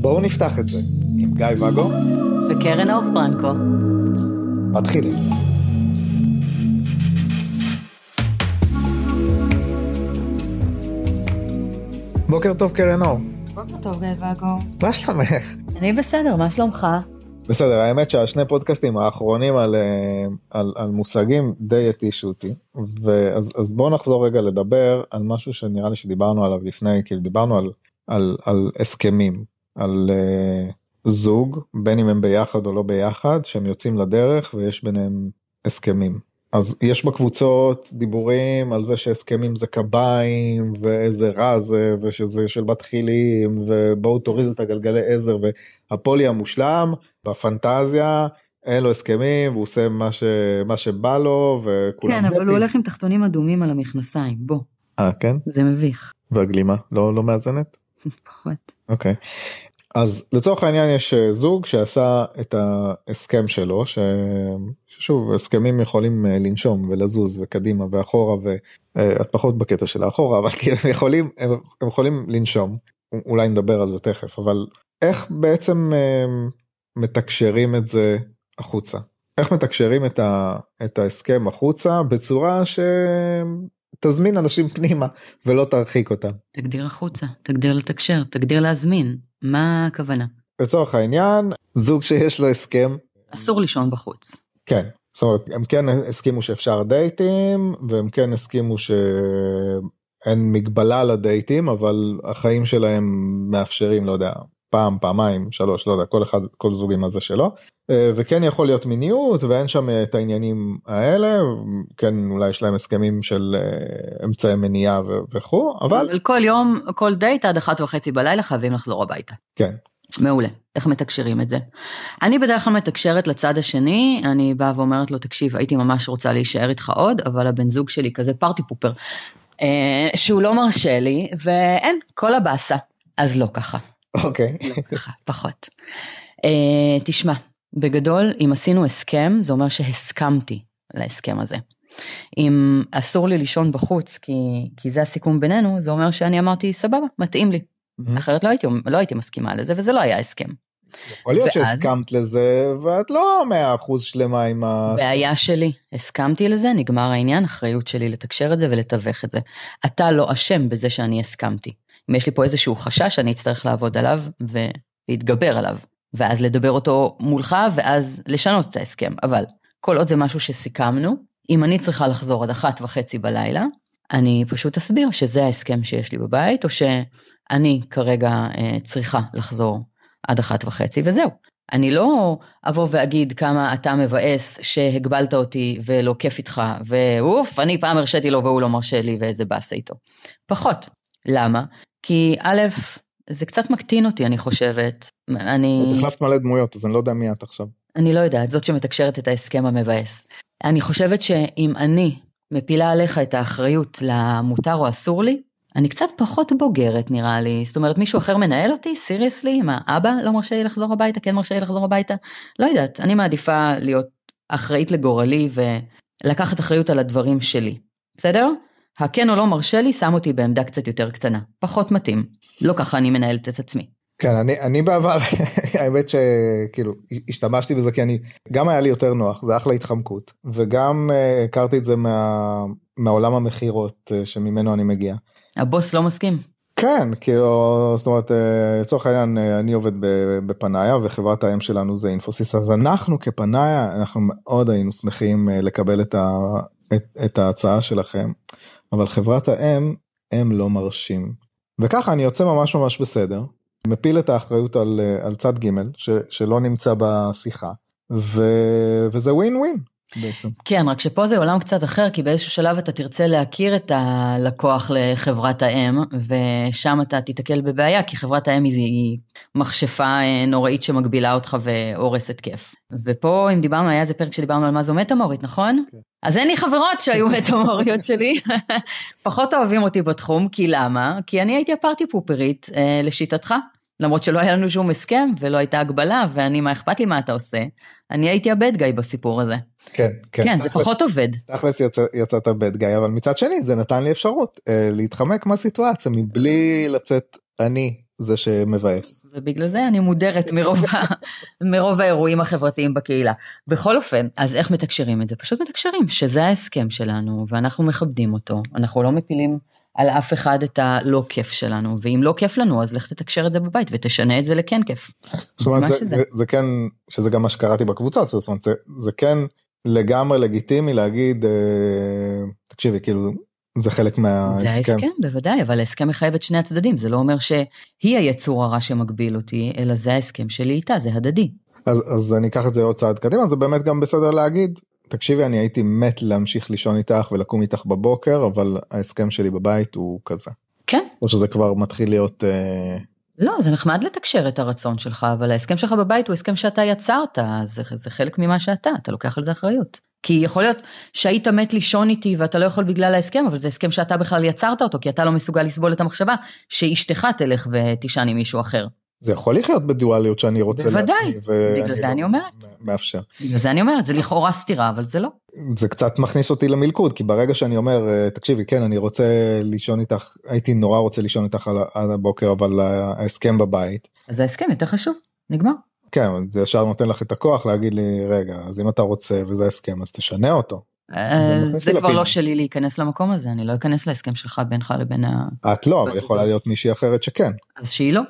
בואו נפתח את זה עם גיא ואגו וקרן אור פרנקו. מתחילים. בוקר טוב קרן אור. בוקר טוב גיא ואגו. מה שלומך? אני בסדר, מה שלומך? בסדר, האמת שהשני פודקאסטים האחרונים על, אה, על, על מושגים די התישו אותי, ואז, אז בואו נחזור רגע לדבר על משהו שנראה לי שדיברנו עליו לפני, כאילו דיברנו על, על, על הסכמים, על uh, זוג, בין אם הם ביחד או לא ביחד, שהם יוצאים לדרך ויש ביניהם הסכמים. אז יש בקבוצות דיבורים על זה שהסכמים זה קביים ואיזה רע זה ושזה של מתחילים ובואו תורידו את הגלגלי עזר והפולי המושלם בפנטזיה אין לו הסכמים והוא עושה מה, ש... מה שבא לו וכולם... כן אבל הוא הולך עם תחתונים אדומים על המכנסיים בוא. אה כן? זה מביך. והגלימה לא לא מאזנת? פחות. אוקיי. אז לצורך העניין יש אה, זוג שעשה את ההסכם שלו ש... ששוב הסכמים יכולים אה, לנשום ולזוז וקדימה ואחורה ואת פחות בקטע של האחורה אבל כאילו הם יכולים הם, הם יכולים לנשום. אולי נדבר על זה תכף אבל איך בעצם מתקשרים את זה החוצה? איך מתקשרים את, ה... את ההסכם החוצה בצורה ש... תזמין אנשים פנימה ולא תרחיק אותם. תגדיר החוצה, תגדיר לתקשר, תגדיר להזמין, מה הכוונה? לצורך העניין, זוג שיש לו הסכם. אסור לישון בחוץ. כן, זאת אומרת, הם כן הסכימו שאפשר דייטים, והם כן הסכימו שאין מגבלה לדייטים, אבל החיים שלהם מאפשרים, לא יודע, פעם, פעמיים, שלוש, לא יודע, כל אחד, כל זוג עם הזה שלו. אה, וכן יכול להיות מיניות ואין שם את העניינים האלה, כן אולי יש להם הסכמים של אה, אמצעי מניעה וכו', אבל... אבל כל יום, כל דייט עד אחת וחצי בלילה חייבים לחזור הביתה. כן. מעולה, איך מתקשרים את זה? אני בדרך כלל מתקשרת לצד השני, אני באה ואומרת לו, תקשיב, הייתי ממש רוצה להישאר איתך עוד, אבל הבן זוג שלי כזה פארטי פופר, אה, שהוא לא מרשה לי, ואין, כל הבאסה. אז לא ככה. אוקיי. לא ככה, פחות. Uh, תשמע, בגדול, אם עשינו הסכם, זה אומר שהסכמתי להסכם הזה. אם אסור לי לישון בחוץ, כי, כי זה הסיכום בינינו, זה אומר שאני אמרתי, סבבה, מתאים לי. Mm-hmm. אחרת לא הייתי, לא הייתי מסכימה לזה, וזה לא היה הסכם. יכול להיות ואז... שהסכמת לזה, ואת לא מאה אחוז שלמה עם ה... בעיה שלי, הסכמתי לזה, נגמר העניין, אחריות שלי לתקשר את זה ולתווך את זה. אתה לא אשם בזה שאני הסכמתי. אם יש לי פה איזשהו חשש, אני אצטרך לעבוד עליו ולהתגבר עליו, ואז לדבר אותו מולך, ואז לשנות את ההסכם. אבל כל עוד זה משהו שסיכמנו, אם אני צריכה לחזור עד אחת וחצי בלילה, אני פשוט אסביר שזה ההסכם שיש לי בבית, או שאני כרגע אה, צריכה לחזור עד אחת וחצי, וזהו. אני לא אבוא ואגיד כמה אתה מבאס שהגבלת אותי ולא כיף איתך, ואוף, אני פעם הרשיתי לו והוא לא מרשה לי ואיזה באסה איתו. פחות. למה? כי א', זה קצת מקטין אותי, אני חושבת. אני... את החלפת מלא דמויות, אז אני לא יודע מי את עכשיו. אני לא יודעת, זאת שמתקשרת את ההסכם המבאס. אני חושבת שאם אני מפילה עליך את האחריות למותר או אסור לי, אני קצת פחות בוגרת נראה לי. זאת אומרת, מישהו אחר מנהל אותי? סיריוסלי? מה, אבא לא מרשה לי לחזור הביתה? כן מרשה לי לחזור הביתה? לא יודעת, אני מעדיפה להיות אחראית לגורלי ולקחת אחריות על הדברים שלי. בסדר? הכן או לא מרשה לי שם אותי בעמדה קצת יותר קטנה, פחות מתאים. לא ככה אני מנהלת את עצמי. כן, אני, אני בעבר, האמת שכאילו השתמשתי בזה כי אני, גם היה לי יותר נוח, זה אחלה התחמקות, וגם uh, הכרתי את זה מה, מעולם המכירות uh, שממנו אני מגיע. הבוס לא מסכים? כן, כאילו, זאת אומרת, אה, לצורך העניין אני עובד בפנאיה וחברת האם שלנו זה אינפוסיס, אז אנחנו כפנאיה, אנחנו מאוד היינו שמחים לקבל את, ה, את, את ההצעה שלכם. אבל חברת האם הם לא מרשים. וככה אני יוצא ממש ממש בסדר, מפיל את האחריות על, על צד ג' ש, שלא נמצא בשיחה, ו, וזה ווין ווין. בעצם. כן, רק שפה זה עולם קצת אחר, כי באיזשהו שלב אתה תרצה להכיר את הלקוח לחברת האם, ושם אתה תיתקל בבעיה, כי חברת האם היא מכשפה אה, נוראית שמגבילה אותך והורסת כיף. ופה, אם דיברנו, היה איזה פרק שדיברנו על מה זו מטמורית, נכון? כן. אז אין לי חברות שהיו מטמוריות שלי, פחות אוהבים אותי בתחום, כי למה? כי אני הייתי הפארטי פופרית, אה, לשיטתך. למרות שלא היה לנו שום הסכם ולא הייתה הגבלה, ואני, מה אכפת לי מה אתה עושה? אני הייתי הבד גאי בסיפור הזה. כן, כן. כן, זה תכלס- פחות עובד. תכלס יצא, יצאת בד גיא אבל מצד שני זה נתן לי אפשרות אה, להתחמק מהסיטואציה מבלי לצאת אני זה שמבאס. ובגלל זה אני מודרת מרוב, ה- מרוב האירועים החברתיים בקהילה. בכל אופן, אז איך מתקשרים את זה? פשוט מתקשרים, שזה ההסכם שלנו, ואנחנו מכבדים אותו. אנחנו לא מפילים על אף אחד את הלא כיף שלנו, ואם לא כיף לנו, אז לך תתקשר את זה בבית ותשנה את זה לכן כיף. זאת אומרת זה. זה, זה כן שזה גם מה שקראתי בקבוצות זאת אומרת זה, זה כן לגמרי לגיטימי להגיד אה, תקשיבי כאילו זה חלק זה מההסכם. ההסכם, בוודאי, אבל ההסכם מחייב את שני הצדדים, זה לא אומר שהיא היצור הרע שמגביל אותי, אלא זה ההסכם שלי איתה, זה הדדי. אז, אז אני אקח את זה עוד צעד קדימה זה באמת גם בסדר להגיד תקשיבי אני הייתי מת להמשיך לישון איתך ולקום איתך בבוקר אבל ההסכם שלי בבית הוא כזה. כן, או שזה כבר מתחיל להיות אה, לא, זה נחמד לתקשר את הרצון שלך, אבל ההסכם שלך בבית הוא הסכם שאתה יצרת, זה, זה חלק ממה שאתה, אתה לוקח על זה אחריות. כי יכול להיות שהיית מת לישון איתי ואתה לא יכול בגלל ההסכם, אבל זה הסכם שאתה בכלל יצרת אותו, כי אתה לא מסוגל לסבול את המחשבה שאשתך תלך ותישן עם מישהו אחר. זה יכול לחיות בדואליות שאני רוצה בוודאי, לעצמי. ואני בגלל זה לא אני אומרת. מאפשר. בגלל זה אני אומרת, זה לכאורה סתירה, אבל זה לא. זה קצת מכניס אותי למלכוד כי ברגע שאני אומר אה, תקשיבי כן אני רוצה לישון איתך הייתי נורא רוצה לישון איתך על, על הבוקר אבל ההסכם בבית. אז ההסכם יותר חשוב, נגמר. כן זה ישר נותן לך את הכוח להגיד לי רגע אז אם אתה רוצה וזה הסכם אז תשנה אותו. אה, זה אותי כבר. לא שלי להיכנס למקום הזה, אני לא אכנס להסכם שלך בינך לבין ה... את לא אבל אבל יכולה להיות מישהי אחרת שכן. אז שהיא לא.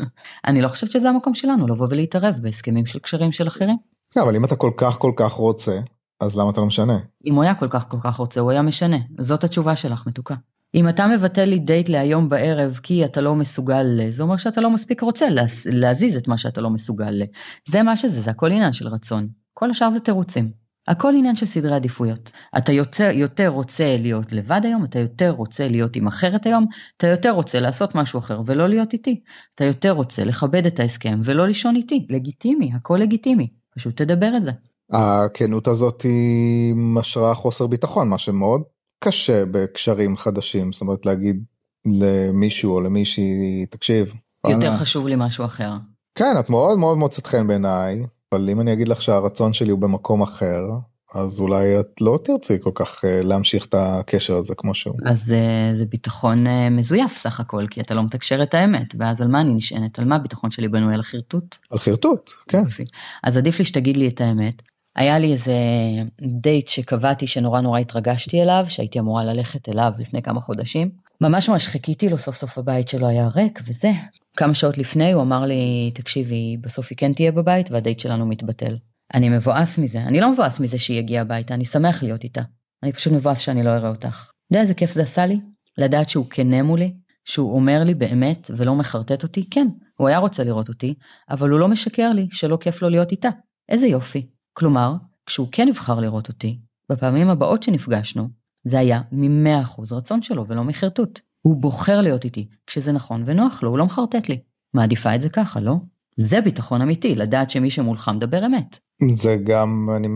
אני לא חושבת שזה המקום שלנו, לבוא ולהתערב בהסכמים של קשרים של אחרים. כן, אבל אם אתה כל כך כל כך רוצה אז למה אתה לא משנה? אם הוא היה כל כך כל כך רוצה, הוא היה משנה. זאת התשובה שלך, מתוקה. אם אתה מבטל לי דייט להיום בערב כי אתה לא מסוגל ל... זה אומר שאתה לא מספיק רוצה להס... להזיז את מה שאתה לא מסוגל ל... זה מה שזה, זה הכל עניין של רצון. כל השאר זה תירוצים. הכל עניין של סדרי עדיפויות. אתה יוצא, יותר רוצה להיות לבד היום, אתה יותר רוצה להיות עם אחרת היום, אתה יותר רוצה לעשות משהו אחר ולא להיות איתי. אתה יותר רוצה לכבד את ההסכם ולא לישון איתי. לגיטימי, הכל לגיטימי. פשוט תדבר את זה. הכנות הזאת היא משרה חוסר ביטחון מה שמאוד קשה בקשרים חדשים זאת אומרת להגיד למישהו או למישהי תקשיב. יותר וואלה, חשוב לי משהו אחר. כן את מאוד מאוד מוצאת חן בעיניי אבל אם אני אגיד לך שהרצון שלי הוא במקום אחר אז אולי את לא תרצי כל כך אה, להמשיך את הקשר הזה כמו שהוא. אז אה, זה ביטחון אה, מזויף סך הכל, כי אתה לא מתקשר את האמת, ואז על מה אני נשענת? על מה הביטחון שלי בנוי? על חרטוט? על חרטוט כן. אז עדיף לי שתגיד לי את האמת. היה לי איזה דייט שקבעתי שנורא נורא התרגשתי אליו, שהייתי אמורה ללכת אליו לפני כמה חודשים. ממש ממש חיכיתי לו, סוף סוף הבית שלו היה ריק וזה. כמה שעות לפני הוא אמר לי, תקשיבי, בסוף היא כן תהיה בבית והדייט שלנו מתבטל. אני מבואס מזה, אני לא מבואס מזה שהיא הגיעה הביתה, אני שמח להיות איתה. אני פשוט מבואס שאני לא אראה אותך. אתה יודע איזה כיף זה עשה לי? לדעת שהוא כנה מולי, שהוא אומר לי באמת ולא מחרטט אותי, כן, הוא היה רוצה לראות אותי, אבל הוא לא משקר לי שלא כיף לו להיות איתה. איזה יופי. כלומר, כשהוא כן יבחר לראות אותי, בפעמים הבאות שנפגשנו, זה היה מ-100% רצון שלו ולא מחרטוט. הוא בוחר להיות איתי כשזה נכון ונוח לו, הוא לא מחרטט לי. מעדיפה את זה ככה, לא? זה ביטחון אמיתי, לדעת שמי שמולך מדבר אמת. זה גם אני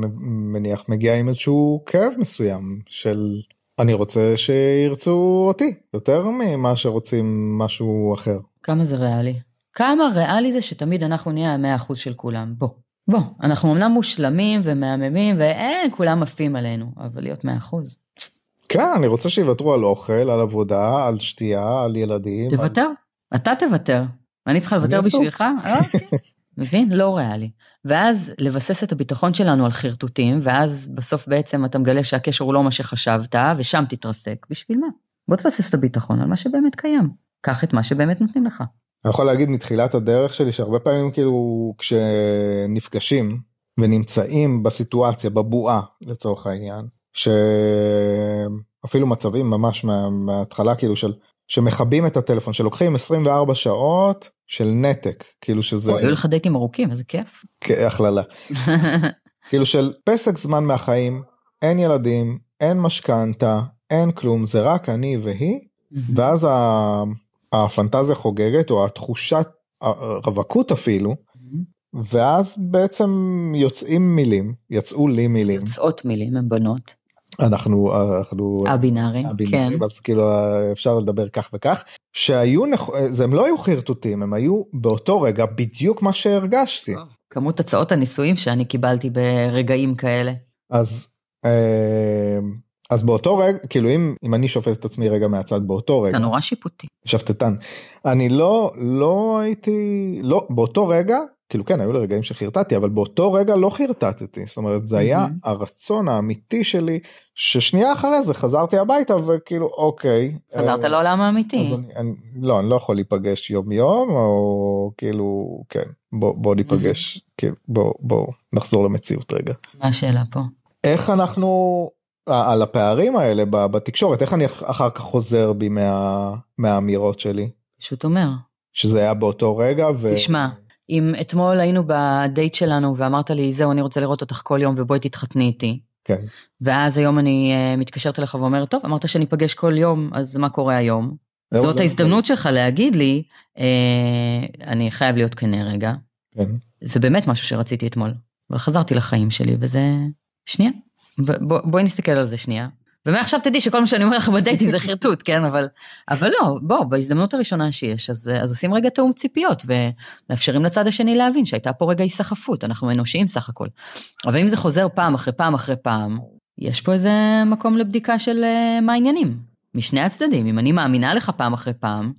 מניח מגיע עם איזשהו כאב מסוים של אני רוצה שירצו אותי יותר ממה שרוצים משהו אחר. כמה זה ריאלי? כמה ריאלי זה שתמיד אנחנו נהיה המאה אחוז של כולם? בוא. בוא, אנחנו אמנם מושלמים ומהממים ואין, כולם עפים עלינו, אבל להיות מאה אחוז. כן אני רוצה שיוותרו על אוכל על עבודה על שתייה על ילדים. תוותר, אתה תוותר. אני צריכה לוותר. בשבילך? אוקיי. מבין? לא ריאלי. ואז לבסס את הביטחון שלנו על חרטוטים, ואז בסוף בעצם אתה מגלה שהקשר הוא לא מה שחשבת, ושם תתרסק. בשביל מה? בוא תבסס את הביטחון על מה שבאמת קיים. קח את מה שבאמת נותנים לך. אני יכול להגיד מתחילת הדרך שלי שהרבה פעמים כאילו כשנפגשים ונמצאים בסיטואציה בבועה לצורך העניין שאפילו מצבים ממש מה, מההתחלה כאילו של שמכבים את הטלפון שלוקחים 24 שעות של נתק כאילו שזה היו לך דייטים ארוכים, איזה כיף. כהכללה כאילו של פסק זמן מהחיים אין ילדים אין משכנתה אין כלום זה רק אני והיא ואז ה- הפנטזיה חוגגת או התחושת הרווקות אפילו ואז בעצם יוצאים מילים יצאו לי מילים יוצאות מילים, הן בנות. אנחנו אנחנו הבינארי, הבינארי, כן. אז כאילו אפשר לדבר כך וכך שהיו נכ... זה הם לא היו חרטוטים הם היו באותו רגע בדיוק מה שהרגשתי כמות הצעות הנישואים שאני קיבלתי ברגעים כאלה. אז אה, אז באותו רגע כאילו אם אם אני שופט את עצמי רגע מהצד באותו רגע אתה נורא שיפוטי. שפטטן אני לא לא הייתי לא באותו רגע כאילו כן היו לי רגעים שחרטטתי אבל באותו רגע לא חרטטתי זאת אומרת זה היה מהמם. הרצון האמיתי שלי ששנייה אחרי זה חזרתי הביתה וכאילו אוקיי. חזרת אה, לעולם האמיתי. אני, אני, לא, אני לא יכול להיפגש יום יום, או כאילו, כן, בוא, בוא ניפגש, כאילו, בוא, בוא נחזור למציאות רגע. מה השאלה פה? איך אנחנו, על הפערים האלה בתקשורת, איך אני אח- אחר כך חוזר בי מה, מהאמירות שלי, פשוט אומר. שזה היה באותו רגע, ו... תשמע, אם אתמול היינו בדייט שלנו ואמרת לי, זהו, אני רוצה לראות אותך כל יום ובואי תתחתני איתי. כן, ואז היום אני uh, מתקשרת אליך ואומרת, טוב, אמרת שניפגש כל יום, אז מה קורה היום? זאת גם- ההזדמנות שלך להגיד לי, אה, אני חייב להיות כנה רגע. כן, זה באמת משהו שרציתי אתמול, אבל חזרתי לחיים שלי וזה... שנייה, בוא, בואי נסתכל על זה שנייה. ומעכשיו תדעי שכל מה שאני אומר לך בדייטים זה חרטוט, כן? אבל, אבל לא, בוא, בהזדמנות הראשונה שיש, אז, אז עושים רגע תאום ציפיות ומאפשרים לצד השני להבין שהייתה פה רגע היסחפות, אנחנו אנושיים סך הכל. אבל אם זה חוזר פעם אחרי פעם אחרי פעם, יש פה איזה מקום לבדיקה של אה, מה העניינים, משני הצדדים. אם אני מאמינה לך פעם אחרי פעם,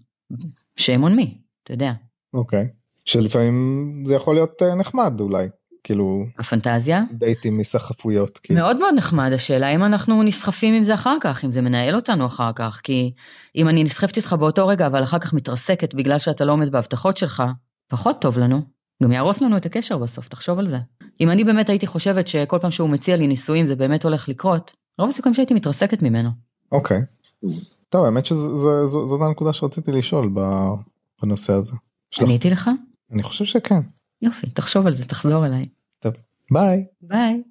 shame on אתה יודע. אוקיי. שלפעמים זה יכול להיות אה, נחמד אולי, כאילו, הפנטזיה, דייטים מסחפויות, כאילו. מאוד מאוד נחמד, השאלה אם אנחנו נסחפים עם זה אחר כך, אם זה מנהל אותנו אחר כך, כי אם אני נסחפת איתך באותו רגע, אבל אחר כך מתרסקת בגלל שאתה לא עומד בהבטחות שלך, פחות טוב לנו. גם יהרוס לנו את הקשר בסוף, תחשוב על זה. אם אני באמת הייתי חושבת שכל פעם שהוא מציע לי נישואים זה באמת הולך לקרות, רוב הסיכויים שהייתי מתרסקת ממנו. אוקיי. טוב, האמת שזאת הנקודה שרציתי לשאול בנושא הזה. עניתי לך? אני חושב שכן. יופי, תחשוב על זה, תחזור אליי. ביי. ביי.